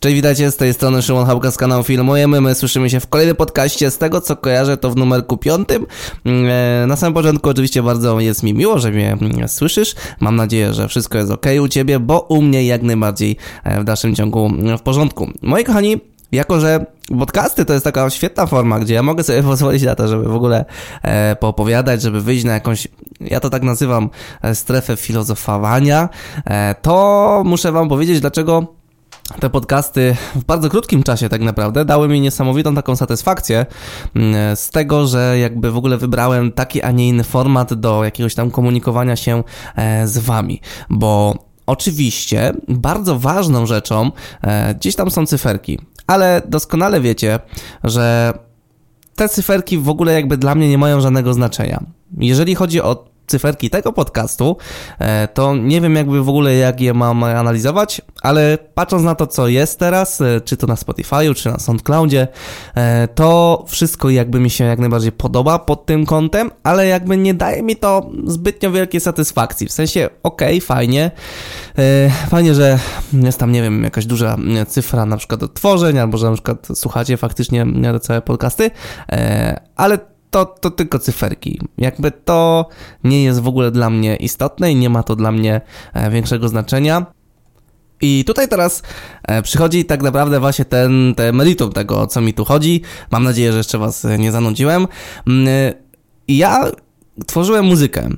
Cześć, witajcie z tej strony Szymon Hałka z kanału Filmujemy. My słyszymy się w kolejnym podcaście. Z tego co kojarzę, to w numerku piątym. E, na samym początku oczywiście bardzo jest mi miło, że mnie mm, słyszysz. Mam nadzieję, że wszystko jest ok u ciebie, bo u mnie jak najbardziej e, w dalszym ciągu mm, w porządku. Moi kochani, jako że podcasty to jest taka świetna forma, gdzie ja mogę sobie pozwolić na to, żeby w ogóle e, poopowiadać, żeby wyjść na jakąś, ja to tak nazywam, strefę filozofowania, e, to muszę wam powiedzieć, dlaczego te podcasty w bardzo krótkim czasie tak naprawdę dały mi niesamowitą taką satysfakcję mm, z tego, że jakby w ogóle wybrałem taki, a nie inny format do jakiegoś tam komunikowania się e, z wami, bo oczywiście bardzo ważną rzeczą e, gdzieś tam są cyferki, ale doskonale wiecie, że te cyferki w ogóle jakby dla mnie nie mają żadnego znaczenia. Jeżeli chodzi o cyferki tego podcastu, e, to nie wiem jakby w ogóle jak je mam analizować, ale patrząc na to, co jest teraz, e, czy to na Spotify'u, czy na SoundCloudzie, e, to wszystko jakby mi się jak najbardziej podoba pod tym kątem, ale jakby nie daje mi to zbytnio wielkiej satysfakcji. W sensie, okej, okay, fajnie, fajnie, że jest tam, nie wiem, jakaś duża cyfra na przykład odtworzeń, albo że na przykład słuchacie faktycznie całe podcasty, ale to, to tylko cyferki. Jakby to nie jest w ogóle dla mnie istotne i nie ma to dla mnie e, większego znaczenia. I tutaj teraz e, przychodzi tak naprawdę właśnie ten, ten meritum tego, o co mi tu chodzi. Mam nadzieję, że jeszcze was nie zanudziłem. Mm, ja tworzyłem muzykę.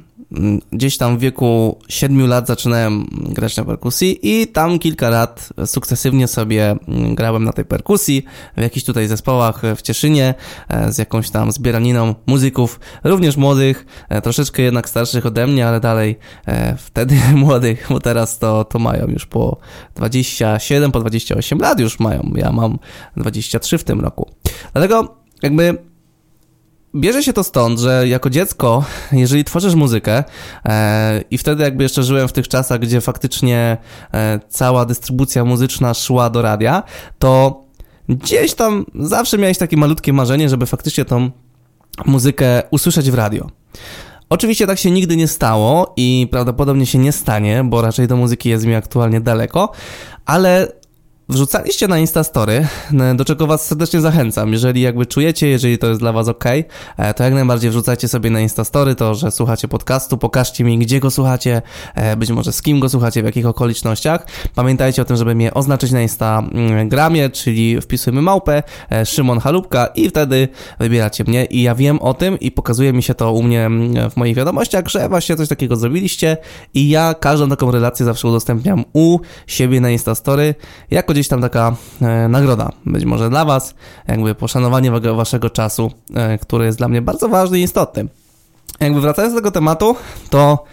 Gdzieś tam w wieku 7 lat zaczynałem grać na perkusji i tam kilka lat sukcesywnie sobie grałem na tej perkusji w jakichś tutaj zespołach w Cieszynie e, z jakąś tam zbieraniną muzyków, również młodych, e, troszeczkę jednak starszych ode mnie, ale dalej e, wtedy młodych, bo teraz to, to mają już po 27, po 28 lat już mają. Ja mam 23 w tym roku. Dlatego jakby Bierze się to stąd, że jako dziecko, jeżeli tworzysz muzykę e, i wtedy jakby jeszcze żyłem w tych czasach, gdzie faktycznie e, cała dystrybucja muzyczna szła do radia, to gdzieś tam zawsze miałeś takie malutkie marzenie, żeby faktycznie tą muzykę usłyszeć w radio. Oczywiście tak się nigdy nie stało i prawdopodobnie się nie stanie, bo raczej do muzyki jest mi aktualnie daleko, ale Wrzucaliście na Instastory, e, do czego Was serdecznie zachęcam. Jeżeli jakby czujecie, jeżeli to jest dla Was ok, e, to jak najbardziej wrzucajcie sobie na Instastory to, że słuchacie podcastu, pokażcie mi, gdzie go słuchacie, e, być może z kim go słuchacie, w jakich okolicznościach. Pamiętajcie o tym, żeby mnie oznaczyć na Instagramie, czyli wpisujemy małpę, Szymon Halubka i wtedy wybieracie mnie i ja wiem o tym i pokazuje mi się to u mnie w moich wiadomościach, że właśnie coś takiego zrobiliście i ja każdą taką relację zawsze udostępniam u siebie na Instastory, jako gdzieś tam taka e, nagroda, być może dla Was, jakby poszanowanie Waszego czasu, e, który jest dla mnie bardzo ważny i istotny. Jakby wracając do tego tematu, to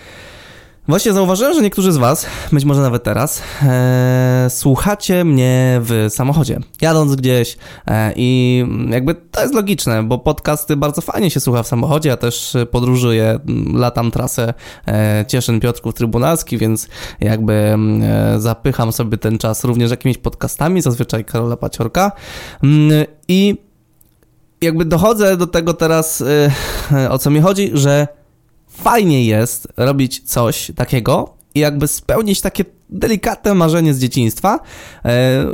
Właśnie zauważyłem, że niektórzy z Was, być może nawet teraz, e, słuchacie mnie w samochodzie, jadąc gdzieś e, i jakby to jest logiczne, bo podcasty bardzo fajnie się słucha w samochodzie, ja też podróżuję, latam trasę e, Cieszyn Piotrków Trybunalski, więc jakby e, zapycham sobie ten czas również jakimiś podcastami, zazwyczaj Karola Paciorka. Mm, i jakby dochodzę do tego teraz, e, o co mi chodzi, że fajnie jest robić coś takiego i jakby spełnić takie delikatne marzenie z dzieciństwa. E,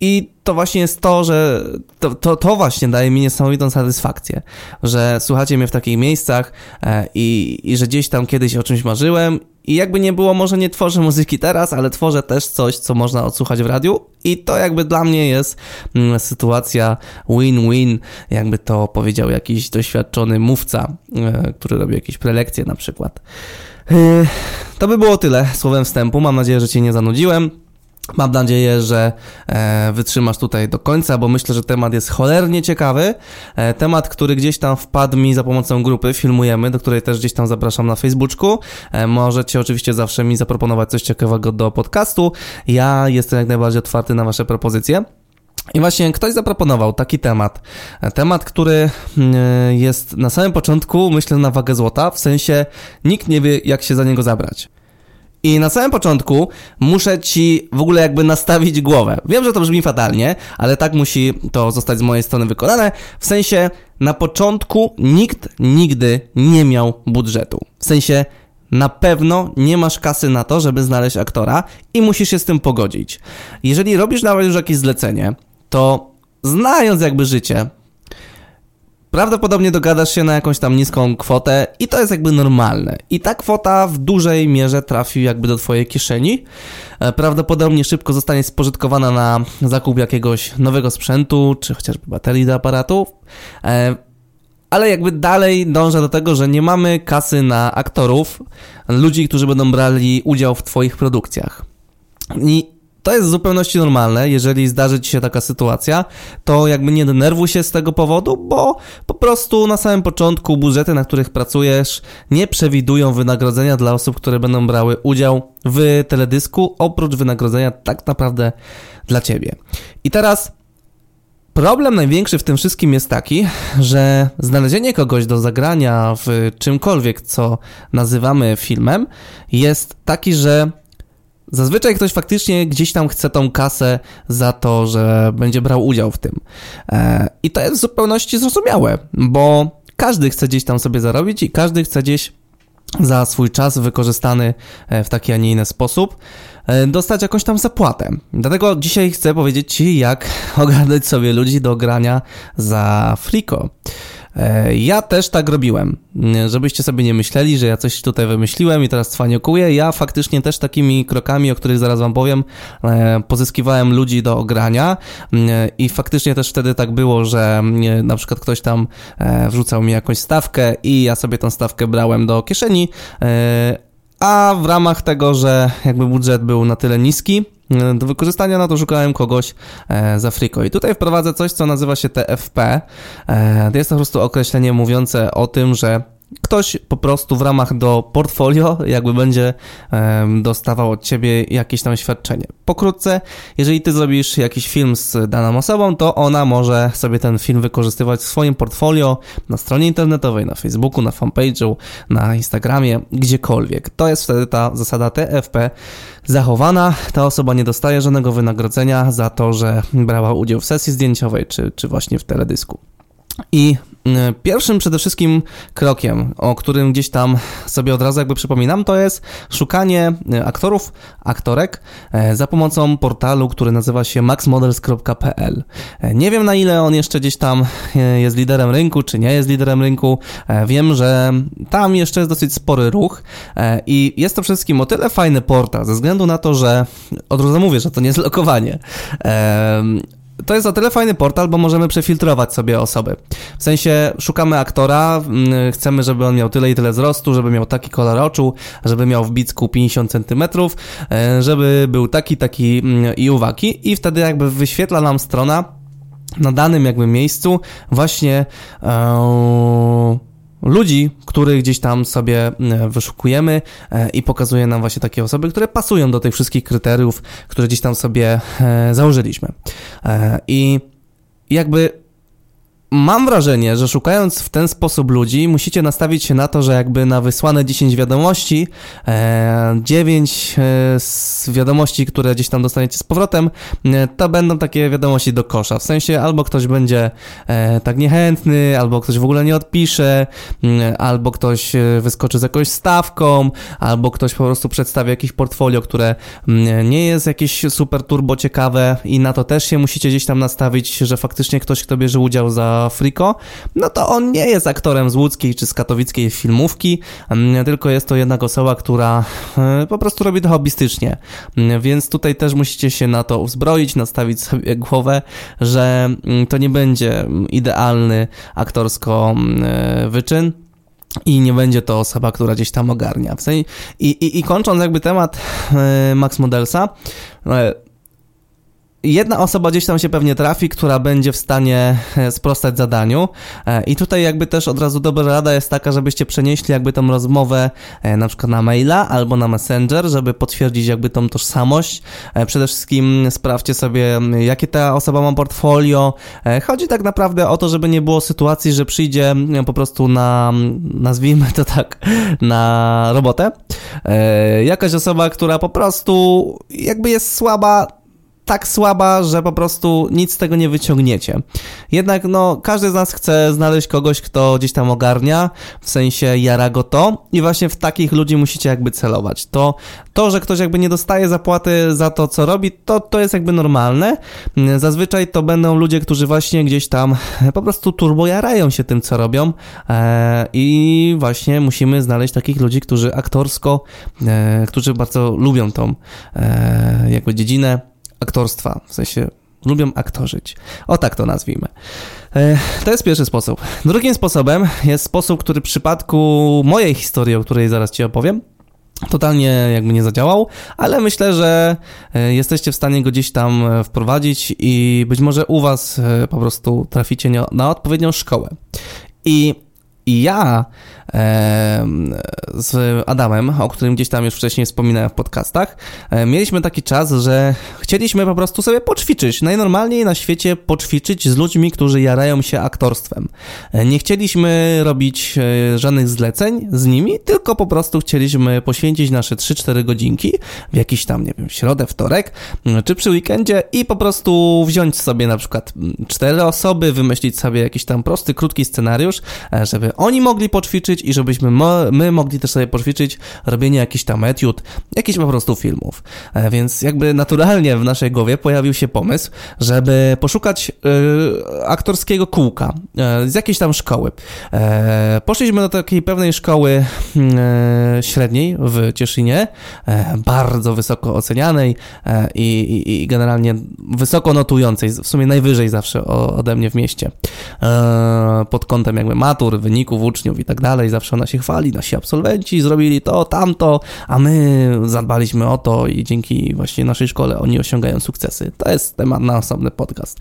I to właśnie jest to, że to, to, to, właśnie daje mi niesamowitą satysfakcję, że słuchacie mnie w takich miejscach e, i, i że gdzieś tam kiedyś o czymś marzyłem i jakby nie było, może nie tworzę muzyki teraz, ale tworzę też coś, co można odsłuchać w radiu i to jakby dla mnie jest mm, sytuacja win-win, jakby to powiedział jakiś doświadczony mówca, e, który robi jakieś prelekcje na przykład. E, to by było tyle słowem wstępu. Mam nadzieję, że Cię nie zanudziłem. Mam nadzieję, że e, wytrzymasz tutaj do końca, bo myślę, że temat jest cholernie ciekawy. E, temat, który gdzieś tam wpadł mi za pomocą grupy Filmujemy, do której też gdzieś tam zapraszam na Facebooku. E, możecie oczywiście zawsze mi zaproponować coś ciekawego do podcastu. Ja jestem jak najbardziej otwarty na Wasze propozycje. I właśnie ktoś zaproponował taki temat. Temat, który jest na samym początku, myślę, na wagę złota, w sensie nikt nie wie, jak się za niego zabrać. I na samym początku muszę ci w ogóle jakby nastawić głowę. Wiem, że to brzmi fatalnie, ale tak musi to zostać z mojej strony wykonane. W sensie na początku nikt nigdy nie miał budżetu. W sensie na pewno nie masz kasy na to, żeby znaleźć aktora i musisz się z tym pogodzić. Jeżeli robisz nawet już jakieś zlecenie, to znając jakby życie, prawdopodobnie dogadasz się na jakąś tam niską kwotę i to jest jakby normalne. I ta kwota w dużej mierze trafi jakby do twojej kieszeni. E, prawdopodobnie szybko zostanie spożytkowana na zakup jakiegoś nowego sprzętu, czy chociażby baterii do aparatu. E, ale jakby dalej dążę do tego, że nie mamy kasy na aktorów, ludzi, którzy będą brali udział w twoich produkcjach. I to jest w zupełności normalne, jeżeli zdarzy ci się taka sytuacja, to jakby nie denerwuj się z tego powodu, bo po prostu na samym początku budżety, na których pracujesz, nie przewidują wynagrodzenia dla osób, które będą brały udział w teledysku, oprócz wynagrodzenia tak naprawdę dla ciebie. I teraz Problem największy w tym wszystkim jest taki, że znalezienie kogoś do zagrania w czymkolwiek, co nazywamy filmem, jest taki, że Zazwyczaj ktoś faktycznie gdzieś tam chce tą kasę za to, że będzie brał udział w tym. E, I to jest w zupełności zrozumiałe, bo każdy chce gdzieś tam sobie zarobić i każdy chce gdzieś za swój czas wykorzystany e, w taki, a nie inny sposób e, dostać jakąś tam zapłatę. Dlatego dzisiaj chcę powiedzieć Ci, jak ogarnąć sobie ludzi do grania za friko. E, ja też tak robiłem. Żebyście sobie nie myśleli, że ja coś tutaj wymyśliłem i teraz cwaniokuję. Ja faktycznie też takimi krokami, o których zaraz wam powiem, e, pozyskiwałem ludzi do ogrania i faktycznie też wtedy tak było, że na przykład ktoś tam e, wrzucał mi jakąś stawkę i ja sobie tą stawkę brałem do kieszeni, a w ramach tego, że jakby budżet był na tyle niski, E, do wykorzystania, no to szukałem kogoś e, z Afriko. I tutaj wprowadzę coś, co nazywa się TFP. E, jest to po prostu określenie mówiące o tym, że ktoś po prostu w ramach do portfolio jakby będzie dostawał od ciebie jakieś tam świadczenie. Pokrótce, jeżeli ty zrobisz jakiś film z daną osobą, to ona może sobie ten film wykorzystywać w swoim portfolio na stronie internetowej, na Facebooku, na fanpage'u, na Instagramie, gdziekolwiek. To jest wtedy ta zasada TFP zachowana. Ta osoba nie dostaje żadnego wynagrodzenia za to, że brała udział w sesji zdjęciowej czy, czy właśnie w teledysku. I e, pierwszym przede wszystkim krokiem, o którym gdzieś tam sobie od razu jakby przypominam, to jest szukanie e, aktorów, aktorek e, za pomocą portalu, który nazywa się maxmodels.pl. Nie wiem na ile on jeszcze gdzieś tam jest liderem rynku, czy nie jest liderem rynku. Wiem, że tam jeszcze jest dosyć spory ruch i jest to wszystkim o tyle fajny portal, ze względu na to, że od razu mówię, że to nie jest lokowanie to jest o tyle fajny portal, bo możemy przefiltrować sobie osoby. W sensie szukamy aktora, mm, chcemy, żeby on miał tyle i tyle wzrostu, żeby miał taki kolor oczu, żeby miał w bicku 50 cm, e, żeby był taki, taki mm, i uwagi i wtedy jakby wyświetla nam strona na danym jakby miejscu właśnie ee, ludzi, których gdzieś tam sobie e, wyszukujemy e, i pokazuje nam właśnie takie osoby, które pasują do tych wszystkich kryteriów, które gdzieś tam sobie e, założyliśmy. I jakby mam wrażenie, że szukając w ten sposób ludzi, musicie nastawić się na to, że jakby na wysłane 10 wiadomości, e, 9 e, z wiadomości, które gdzieś tam dostaniecie z powrotem, e, to będą takie wiadomości do kosza. W sensie albo ktoś będzie e, tak niechętny, albo ktoś w ogóle nie odpisze, albo ktoś e, wyskoczy z jakąś stawką, albo ktoś po prostu przedstawi jakieś portfolio, które nie jest jakieś super turbo ciekawe i na to też się musicie gdzieś tam nastawić, że faktycznie ktoś, kto bierze udział za Friko, no to on nie jest aktorem z łódzkiej czy z katowickiej filmówki, mm, tylko jest to jednak osoba, która e, po prostu robi to hobbystycznie. Mm, więc tutaj też musicie się na to uzbroić, nastawić sobie głowę, że mm, to nie będzie idealny aktorsko e, wyczyn, i nie będzie to osoba, która gdzieś tam ogarnia. I, i, I kończąc jakby temat e, Max Modelsa, jedna osoba gdzieś tam się pewnie trafi, która będzie w stanie e, sprostać zadaniu. E, I tutaj jakby też od razu dobra rada jest taka, żebyście przenieśli jakby tą rozmowę e, na przykład na maila albo na Messenger, żeby potwierdzić jakby tą tożsamość. Przede wszystkim sprawdźcie sobie, jakie ta osoba ma portfolio. Chodzi tak naprawdę o to, żeby nie było sytuacji, że przyjdzie po prostu na, nazwijmy to tak, na robotę. Jakaś osoba, która po prostu jakby jest słaba tak słaba, że po prostu nic z tego nie wyciągniecie. Jednak, no, każdy z nas chce znaleźć kogoś, kto gdzieś tam ogarnia, w sensie jara go to i właśnie w takich ludzi musicie jakby celować. To, to że ktoś jakby nie dostaje zapłaty za to, co robi, to, to jest jakby normalne. Zazwyczaj to będą ludzie, którzy właśnie gdzieś tam po prostu turbo jarają się tym, co robią e, i właśnie musimy znaleźć takich ludzi, którzy aktorsko, e, którzy bardzo lubią tą e, jakby dziedzinę aktorstwa, w sensie lubią aktorzyć. O tak to nazwijmy. E, to jest pierwszy sposób. Drugim sposobem jest sposób, który w przypadku mojej historii, o której zaraz Ci opowiem, totalnie jakby nie zadziałał, ale myślę, że e, jesteście w stanie go gdzieś tam e, wprowadzić i być może u Was po prostu traficie na odpowiednią szkołę. I ja z Adamem, o którym gdzieś tam już wcześniej wspominałem w podcastach, mieliśmy taki czas, że chcieliśmy po prostu sobie poćwiczyć, najnormalniej na świecie poćwiczyć z ludźmi, którzy jarają się aktorstwem. Nie chcieliśmy robić e, żadnych zleceń z nimi, tylko po prostu chcieliśmy poświęcić nasze 3-4 godzinki w jakiś tam, nie wiem, środę, wtorek, czy przy weekendzie i po prostu wziąć sobie na przykład cztery osoby, wymyślić sobie jakiś tam prosty, krótki scenariusz, e, oni mogli poćwiczyć i żebyśmy my mogli też sobie poćwiczyć robienie jakichś tam etiud, jakichś po prostu filmów. E, więc jakby naturalnie w naszej głowie pojawił się pomysł, żeby poszukać y, aktorskiego kółka y, z jakiejś tam szkoły. Poszliśmy do takiej pewnej szkoły średniej w Cieszynie, bardzo wysoko ocenianej i, i, i, generalnie wysoko notującej, w sumie najwyżej zawsze ode mnie w mieście. Pod kątem jakby matur, wyników uczniów i tak dalej zawsze ona się chwali, nasi absolwenci zrobili to, tamto, a my zadbaliśmy o to i dzięki właśnie naszej szkole oni osiągają sukcesy. To jest temat na osobny podcast.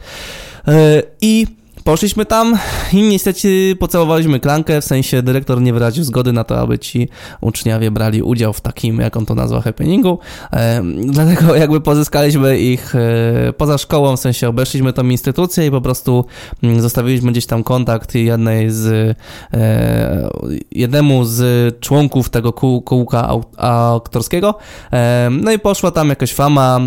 E, I Poszliśmy tam i niestety pocałowaliśmy klankę, w sensie dyrektor nie wyraził zgody na to, aby ci uczniowie brali udział w takim, jak on to nazwał, happeningu. E, dlatego jakby pozyskaliśmy ich e, poza szkołą, w sensie obeszliśmy tą instytucję i po prostu mm, zostawiliśmy gdzieś tam kontakt jednej z e, jednemu z członków tego kół, kółka aktorskiego. E, no i poszła tam jakaś fama,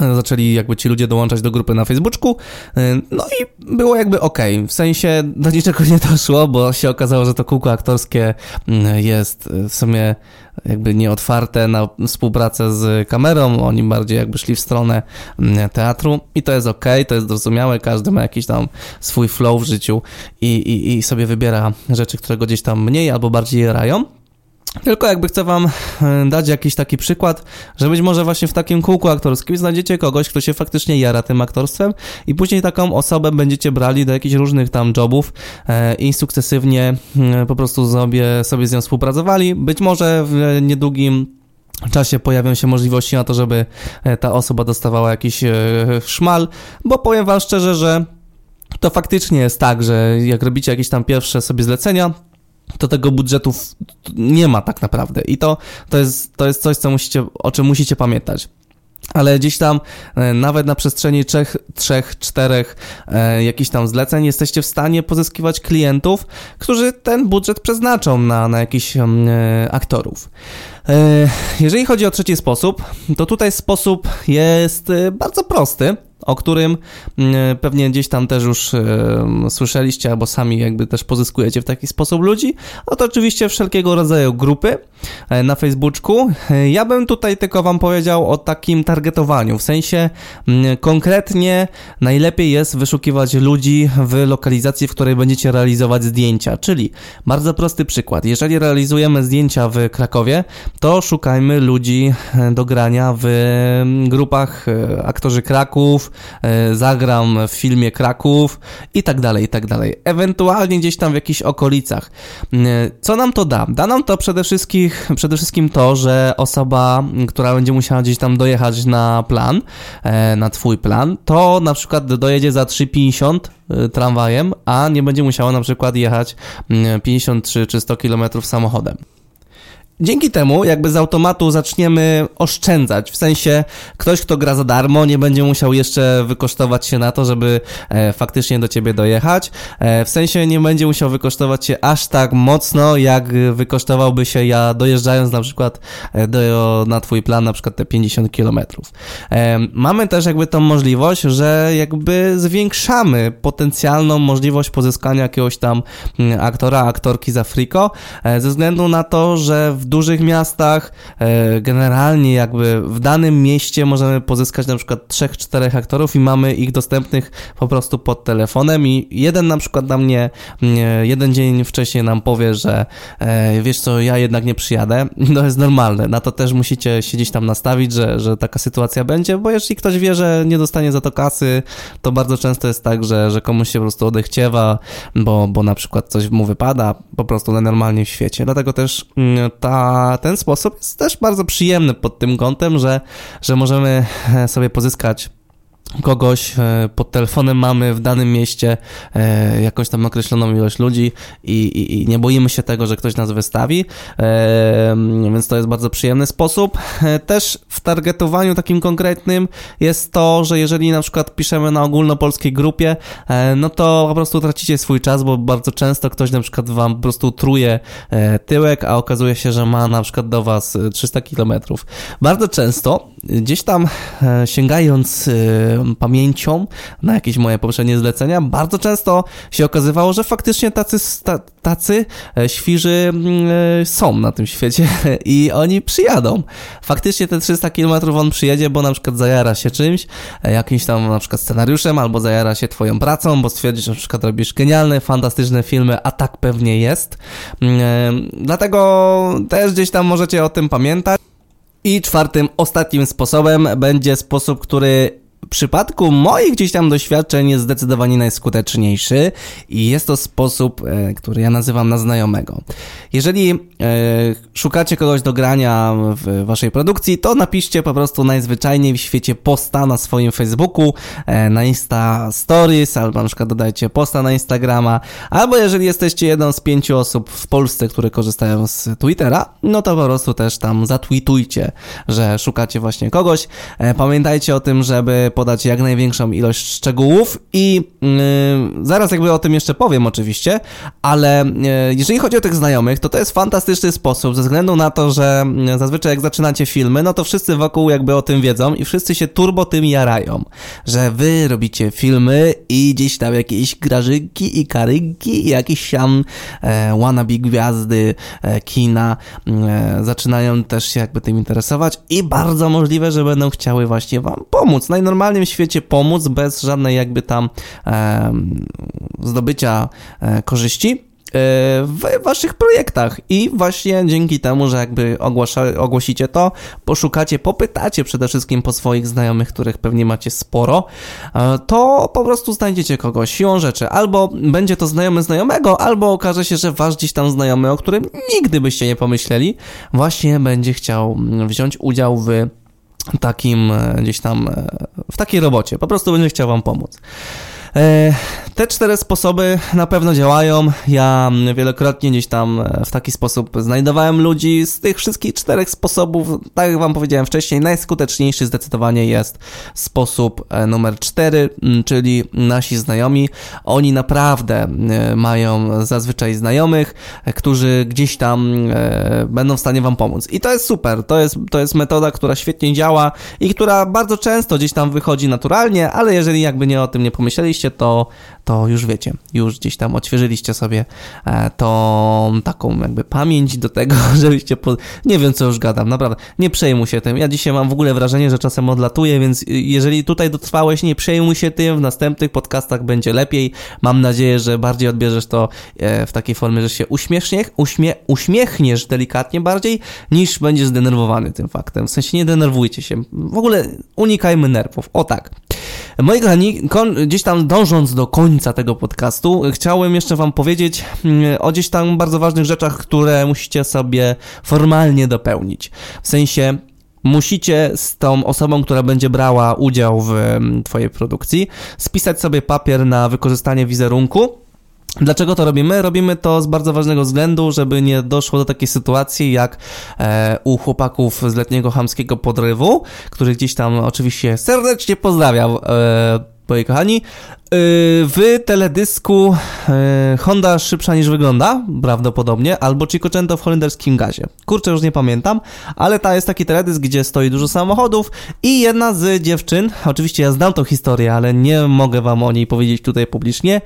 zaczęli jakby ci ludzie dołączać do grupy na Facebooku, y, no i było jakby ok, w sensie do niczego nie doszło, bo się okazało, że to kółko aktorskie mm, jest y, w sumie jakby nieotwarte na współpracę z kamerą, oni bardziej jakby szli w stronę mm, teatru i to jest ok, to jest zrozumiałe, każdy ma jakiś tam swój flow w życiu i, i, i sobie wybiera rzeczy, które go gdzieś tam mniej albo bardziej rają. Tylko jakby chcę wam e, dać jakiś taki przykład, że być może właśnie w takim kółku aktorskim znajdziecie kogoś, kto się faktycznie jara tym aktorstwem i później taką osobę będziecie brali do jakichś różnych tam jobów e, i sukcesywnie e, po prostu sobie, sobie z nią współpracowali. Być może w niedługim czasie pojawią się możliwości na to, żeby ta osoba dostawała jakiś szmal, bo powiem wam szczerze, że to faktycznie jest tak, że jak robicie jakieś tam pierwsze sobie zlecenia, to tego budżetu nie ma tak naprawdę. I to, to, jest, to jest coś, co musicie, o czym musicie pamiętać ale gdzieś tam e, nawet na przestrzeni trzech, trzech czterech e, jakichś tam zleceń jesteście w stanie pozyskiwać klientów, którzy ten budżet przeznaczą na, na jakichś e, aktorów. E, jeżeli chodzi o trzeci sposób, to tutaj sposób jest e, bardzo prosty o którym mm, pewnie gdzieś tam też już słyszeliście, albo sami jakby też pozyskujecie w taki sposób ludzi, no to oczywiście wszelkiego rodzaju grupy e, na Facebooku. E, ja bym tutaj tylko wam powiedział o takim targetowaniu, w sensie mm, konkretnie najlepiej jest wyszukiwać ludzi w lokalizacji, w której będziecie realizować zdjęcia, czyli bardzo prosty przykład. Jeżeli realizujemy zdjęcia w Krakowie, to szukajmy ludzi e, do grania w mm, grupach aktorzy Kraków, zagram w filmie Kraków i tak dalej, i tak dalej. Ewentualnie gdzieś tam w jakichś okolicach. E, co nam to da? Da nam to przede wszystkim, przede wszystkim to, że osoba, która będzie musiała gdzieś tam dojechać na plan, e, na twój plan, to na przykład dojedzie za 3,50 tramwajem, a nie będzie musiała na przykład jechać 53 czy 100 km samochodem. Dzięki temu jakby z automatu zaczniemy oszczędzać. W sensie ktoś, kto gra za darmo, nie będzie musiał jeszcze wykosztować się na to, żeby e, faktycznie do ciebie dojechać. E, w sensie nie będzie musiał wykosztować się aż tak mocno, jak wykosztowałby się ja dojeżdżając na przykład e, do, na twój plan, na przykład te 50 kilometrów. E, mamy też jakby tą możliwość, że jakby zwiększamy potencjalną możliwość pozyskania jakiegoś tam mm, aktora, aktorki za friko, e, ze względu na to, że w dużych miastach, e, generalnie jakby w danym mieście możemy pozyskać na przykład 3-4 aktorów i mamy ich dostępnych po prostu pod telefonem i jeden na przykład na mnie jeden dzień wcześniej nam powie, że e, wiesz co, ja jednak nie przyjadę, to jest normalne, na to też musicie się gdzieś tam nastawić, że, że taka sytuacja będzie, bo jeśli ktoś wie, że nie dostanie za to kasy, to bardzo często jest tak, że, że komuś się po prostu odechciewa, bo, bo na przykład coś mu wypada po prostu normalnie w świecie. Dlatego też mm, ta ten sposób jest też bardzo przyjemny pod tym kątem, że, że możemy e, sobie pozyskać kogoś e, pod telefonem mamy w danym mieście e, jakąś tam określoną ilość ludzi i, i, i, nie boimy się tego, że ktoś nas wystawi, e, więc to jest bardzo przyjemny sposób. Też w targetowaniu takim konkretnym jest to, że jeżeli na przykład piszemy na ogólnopolskiej grupie, no to po prostu tracicie swój czas, bo bardzo często ktoś na przykład wam po prostu truje tyłek, a okazuje się, że ma na przykład do was 300 kilometrów. Bardzo często gdzieś tam sięgając pamięcią na jakieś moje poprzednie zlecenia, bardzo często się okazywało, że faktycznie tacy, tacy e, świży mm, e, są na tym świecie i oni przyjadą. Faktycznie te 300 km on przyjedzie, bo na przykład zajara się czymś, e, jakimś tam na przykład scenariuszem, albo zajara się twoją pracą, bo stwierdzi, że na przykład robisz genialne, fantastyczne filmy, a tak pewnie jest. Mm, dlatego też gdzieś tam możecie o tym pamiętać. I czwartym, ostatnim sposobem będzie sposób, który w przypadku moich gdzieś tam doświadczeń jest zdecydowanie najskuteczniejszy i jest to sposób, e, który ja nazywam na znajomego. Jeżeli e, szukacie kogoś do grania w waszej produkcji, to napiszcie po prostu najzwyczajniej w świecie posta na swoim Facebooku, e, na Insta Stories, albo na przykład dodajcie posta na Instagrama, albo jeżeli jesteście jedną z pięciu osób w Polsce, które korzystają z Twittera, no to po prostu też tam zatweetujcie, że szukacie właśnie kogoś. Pamiętajcie o tym, żeby podać jak największą ilość szczegółów i yy, zaraz jakby o tym jeszcze powiem oczywiście, ale yy, jeżeli chodzi o tych znajomych, to to jest fantastyczny sposób ze względu na to, że yy, zazwyczaj jak zaczynacie filmy, no to wszyscy wokół jakby o tym wiedzą i wszyscy się turbo tym jarają, że wy robicie filmy i gdzieś tam jakieś grażynki i karynki i jakieś tam e, wannabe gwiazdy e, kina e, zaczynają też się jakby tym interesować i bardzo możliwe, że będą chciały właśnie wam pomóc. Najnormalniej normalnym świecie pomóc bez żadnej jakby tam e, zdobycia e, korzyści e, w waszych projektach i właśnie dzięki temu, że jakby ogłasza, ogłosicie to, poszukacie, popytacie przede wszystkim po swoich znajomych, których pewnie macie sporo, e, to po prostu znajdziecie kogoś siłą rzeczy. Albo będzie to znajomy znajomego, albo okaże się, że wasz gdzieś tam znajomy, o którym nigdy byście nie pomyśleli, właśnie będzie chciał wziąć udział w takim e, gdzieś tam e, w takiej robocie. Po prostu będzie chciał wam pomóc. E, te cztery sposoby na pewno działają. Ja wielokrotnie gdzieś tam e, w taki sposób znajdowałem ludzi. Z tych wszystkich czterech sposobów, tak jak Wam powiedziałem wcześniej, najskuteczniejszy zdecydowanie jest sposób e, numer cztery, czyli nasi znajomi. Oni naprawdę mają zazwyczaj znajomych, którzy gdzieś tam będą w stanie Wam pomóc. I to jest super. To jest, to jest metoda, która świetnie działa i która bardzo często gdzieś tam wychodzi naturalnie, ale jeżeli jakby nie o tym nie pomyśleliście, to, to już wiecie, już gdzieś tam odświeżyliście sobie e, tą taką jakby pamięć do tego, żebyście, po... nie wiem co już gadam, naprawdę, nie przejmuj się tym. Ja dzisiaj mam w ogóle wrażenie, że czasem odlatuję, więc jeżeli tutaj dotrwałeś, nie przejmuj się tym, w następnych podcastach będzie lepiej. Mam nadzieję, że bardziej odbierzesz to e, w takiej formie, że się uśmieszniesz, uśmie, uśmiechniesz delikatnie bardziej, niż będziesz zdenerwowany tym faktem. W sensie nie denerwujcie się. W ogóle unikajmy nerwów. O tak. Moi kochani, gdzieś tam dążąc do końca tego podcastu, chciałem jeszcze Wam powiedzieć mm, o gdzieś tam bardzo ważnych rzeczach, które musicie sobie formalnie dopełnić. W sensie, musicie z tą osobą, która będzie brała udział w mm, Twojej produkcji, spisać sobie papier na wykorzystanie wizerunku Dlaczego to robimy? Robimy to z bardzo ważnego względu, żeby nie doszło do takiej sytuacji jak e, u chłopaków z letniego chamskiego podrywu, który gdzieś tam oczywiście serdecznie pozdrawiam. Moi kochani. Y, w teledysku y, Honda szybsza niż wygląda, prawdopodobnie, albo Cinquecento w holenderskim gazie. Kurczę, już nie pamiętam, ale ta jest taki teledysk, gdzie stoi dużo samochodów i jedna z dziewczyn, oczywiście ja znam tą historię, ale nie mogę wam o niej powiedzieć tutaj publicznie,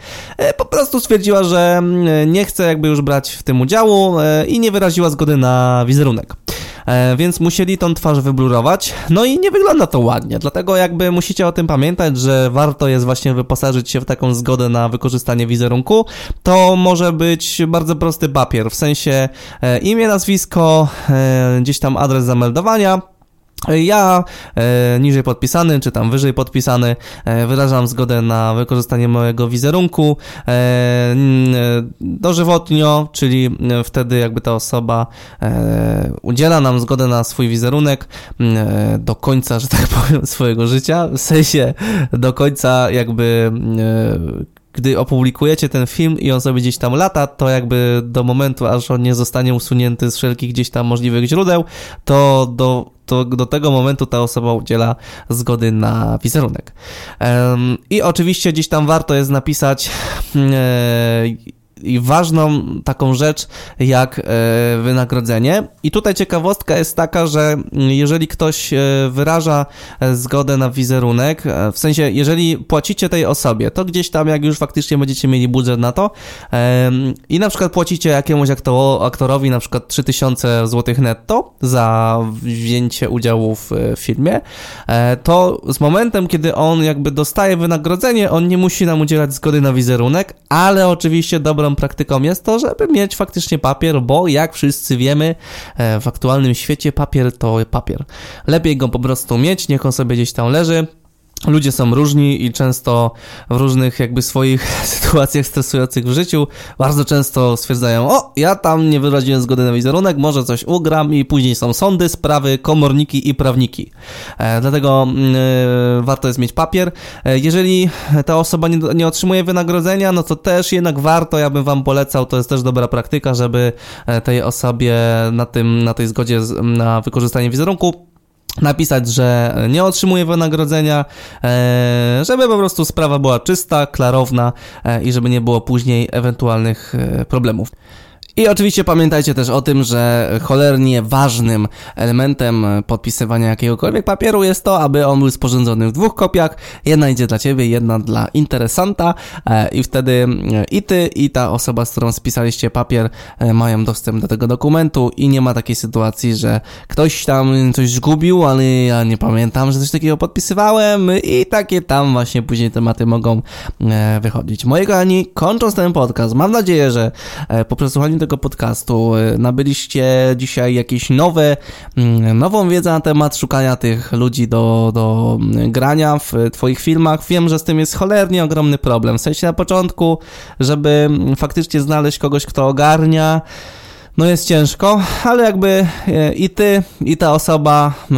y, po prostu stwierdziła, że nie chce jakby już brać w tym udziału i nie wyraziła zgody na wizerunek. E, więc musieli tą twarz wyblurować, no i nie wygląda to ładnie, dlatego jakby musicie o tym pamiętać, że warto jest właśnie wyposażyć się w taką zgodę na wykorzystanie wizerunku. To może być bardzo prosty papier, w sensie e, imię, nazwisko, e, gdzieś tam adres zameldowania, ja, e, niżej podpisany, czy tam wyżej podpisany, e, wyrażam zgodę na wykorzystanie mojego wizerunku e, dożywotnio, czyli wtedy jakby ta osoba e, udziela nam zgodę na swój wizerunek e, do końca, że tak powiem, swojego życia, w sensie do końca jakby e, gdy opublikujecie ten film i on sobie gdzieś tam lata, to jakby do momentu, aż on nie zostanie usunięty z wszelkich gdzieś tam możliwych źródeł, to do, to do tego momentu ta osoba udziela zgody na wizerunek. I oczywiście gdzieś tam warto jest napisać e, i ważną taką rzecz jak e, wynagrodzenie. I tutaj ciekawostka jest taka, że jeżeli ktoś e, wyraża e, zgodę na wizerunek, w sensie jeżeli płacicie tej osobie, to gdzieś tam jak już faktycznie będziecie mieli budżet na to i na przykład płacicie jakiemuś aktorowi na przykład 3000 zł netto za wzięcie udziału w filmie, to z momentem, kiedy on jakby dostaje wynagrodzenie, on nie musi nam udzielać zgody na wizerunek, ale oczywiście dobrą praktyką jest to, żeby mieć faktycznie papier, bo jak wszyscy wiemy, e, w aktualnym świecie papier to papier. Lepiej go po prostu mieć, niech on sobie gdzieś tam leży, Ludzie są różni i często w różnych jakby swoich sytuacjach stresujących w życiu bardzo często stwierdzają, o, ja tam nie wyraziłem zgody na wizerunek, może coś ugram i później są sądy, sprawy, komorniki i prawniki. E, dlatego e, warto jest mieć papier. E, jeżeli ta osoba nie, nie otrzymuje wynagrodzenia, no to też jednak warto, ja bym wam polecał, to jest też dobra praktyka, żeby e, tej osobie na tym, na tej zgodzie na wykorzystanie wizerunku napisać, że nie otrzymuje wynagrodzenia, e, żeby po prostu sprawa była czysta, klarowna e, i żeby nie było później ewentualnych e, problemów. I oczywiście pamiętajcie też o tym, że cholernie ważnym elementem podpisywania jakiegokolwiek papieru jest to, aby on był sporządzony w dwóch kopiach. Jedna idzie dla ciebie, jedna dla interesanta e, i wtedy e, i ty, i ta osoba, z którą spisaliście papier, e, mają dostęp do tego dokumentu i nie ma takiej sytuacji, że ktoś tam coś zgubił, ale ja nie pamiętam, że coś takiego podpisywałem i takie tam właśnie później tematy mogą wychodzić. Moi kochani, kończąc ten podcast, mam nadzieję, że po przesłuchaniu tego podcastu nabyliście dzisiaj jakieś nowe, mm, nową wiedzę na temat szukania tych ludzi do, do mm, grania w twoich filmach. Wiem, że z tym jest cholernie ogromny problem. W sensie na początku, żeby mm, faktycznie znaleźć kogoś, kto ogarnia, no jest ciężko, ale jakby e, i ty, i ta osoba e,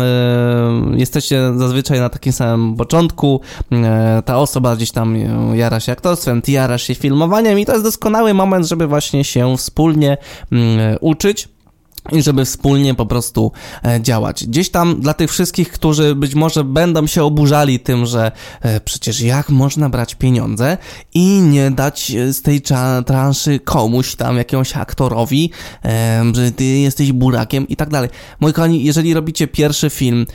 jesteście zazwyczaj na takim samym początku. E, ta osoba gdzieś tam jara się aktorstwem, ty jarasz się filmowaniem i to jest doskonały moment, żeby właśnie się wspólnie mm, uczyć i żeby wspólnie po prostu e, działać. Gdzieś tam dla tych wszystkich, którzy być może będą się oburzali tym, że e, przecież jak można brać pieniądze i nie dać e, z tej transzy komuś tam, jakiemuś aktorowi, że ty jesteś burakiem i tak dalej. Moi kochani, jeżeli robicie pierwszy film,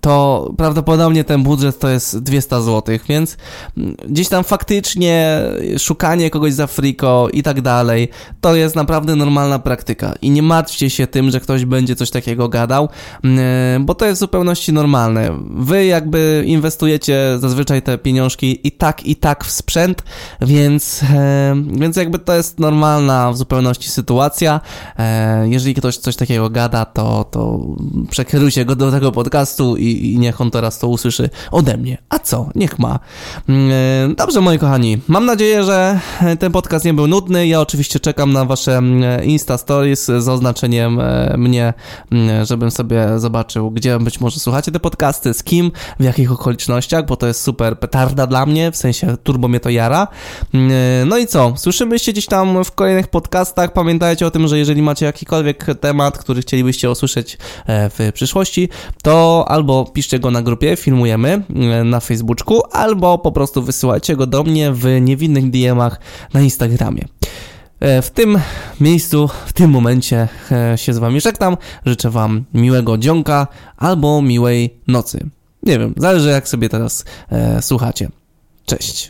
to prawdopodobnie ten budżet to jest 200 zł, więc mm, gdzieś tam faktycznie szukanie kogoś za friko i tak dalej, to jest naprawdę normalna praktyka i nie ma martwcie się tym, że ktoś będzie coś takiego gadał, mm, e, bo to jest w zupełności normalne. Wy jakby inwestujecie zazwyczaj te pieniążki i tak, i tak w sprzęt, więc, e, więc jakby to jest normalna w zupełności sytuacja. E, jeżeli ktoś coś takiego gada, to, to przekierujcie go do tego podcastu i, i niech on teraz to usłyszy ode mnie. A co? Niech ma. Mm, dobrze, moi kochani. Mam nadzieję, że ten podcast nie był nudny. Ja oczywiście czekam na wasze mm, Insta Stories z oznaczeniem oznaczeniem e, mnie, żebym sobie zobaczył, gdzie być może słuchacie te podcasty, z kim, w jakich okolicznościach, bo to jest super petarda dla mnie, w sensie turbo mnie to jara. No i co? Słyszymy się gdzieś tam w kolejnych podcastach. Pamiętajcie o tym, że jeżeli macie jakikolwiek temat, który chcielibyście usłyszeć w przyszłości, to albo piszcie go na grupie, filmujemy na Facebooku, albo po prostu wysyłajcie go do mnie w niewinnych DM-ach na Instagramie. E, w tym miejscu, w tym momencie e, się z Wami żegnam. Życzę Wam miłego dzionka albo miłej nocy. Nie wiem, zależy jak sobie teraz e, słuchacie. Cześć.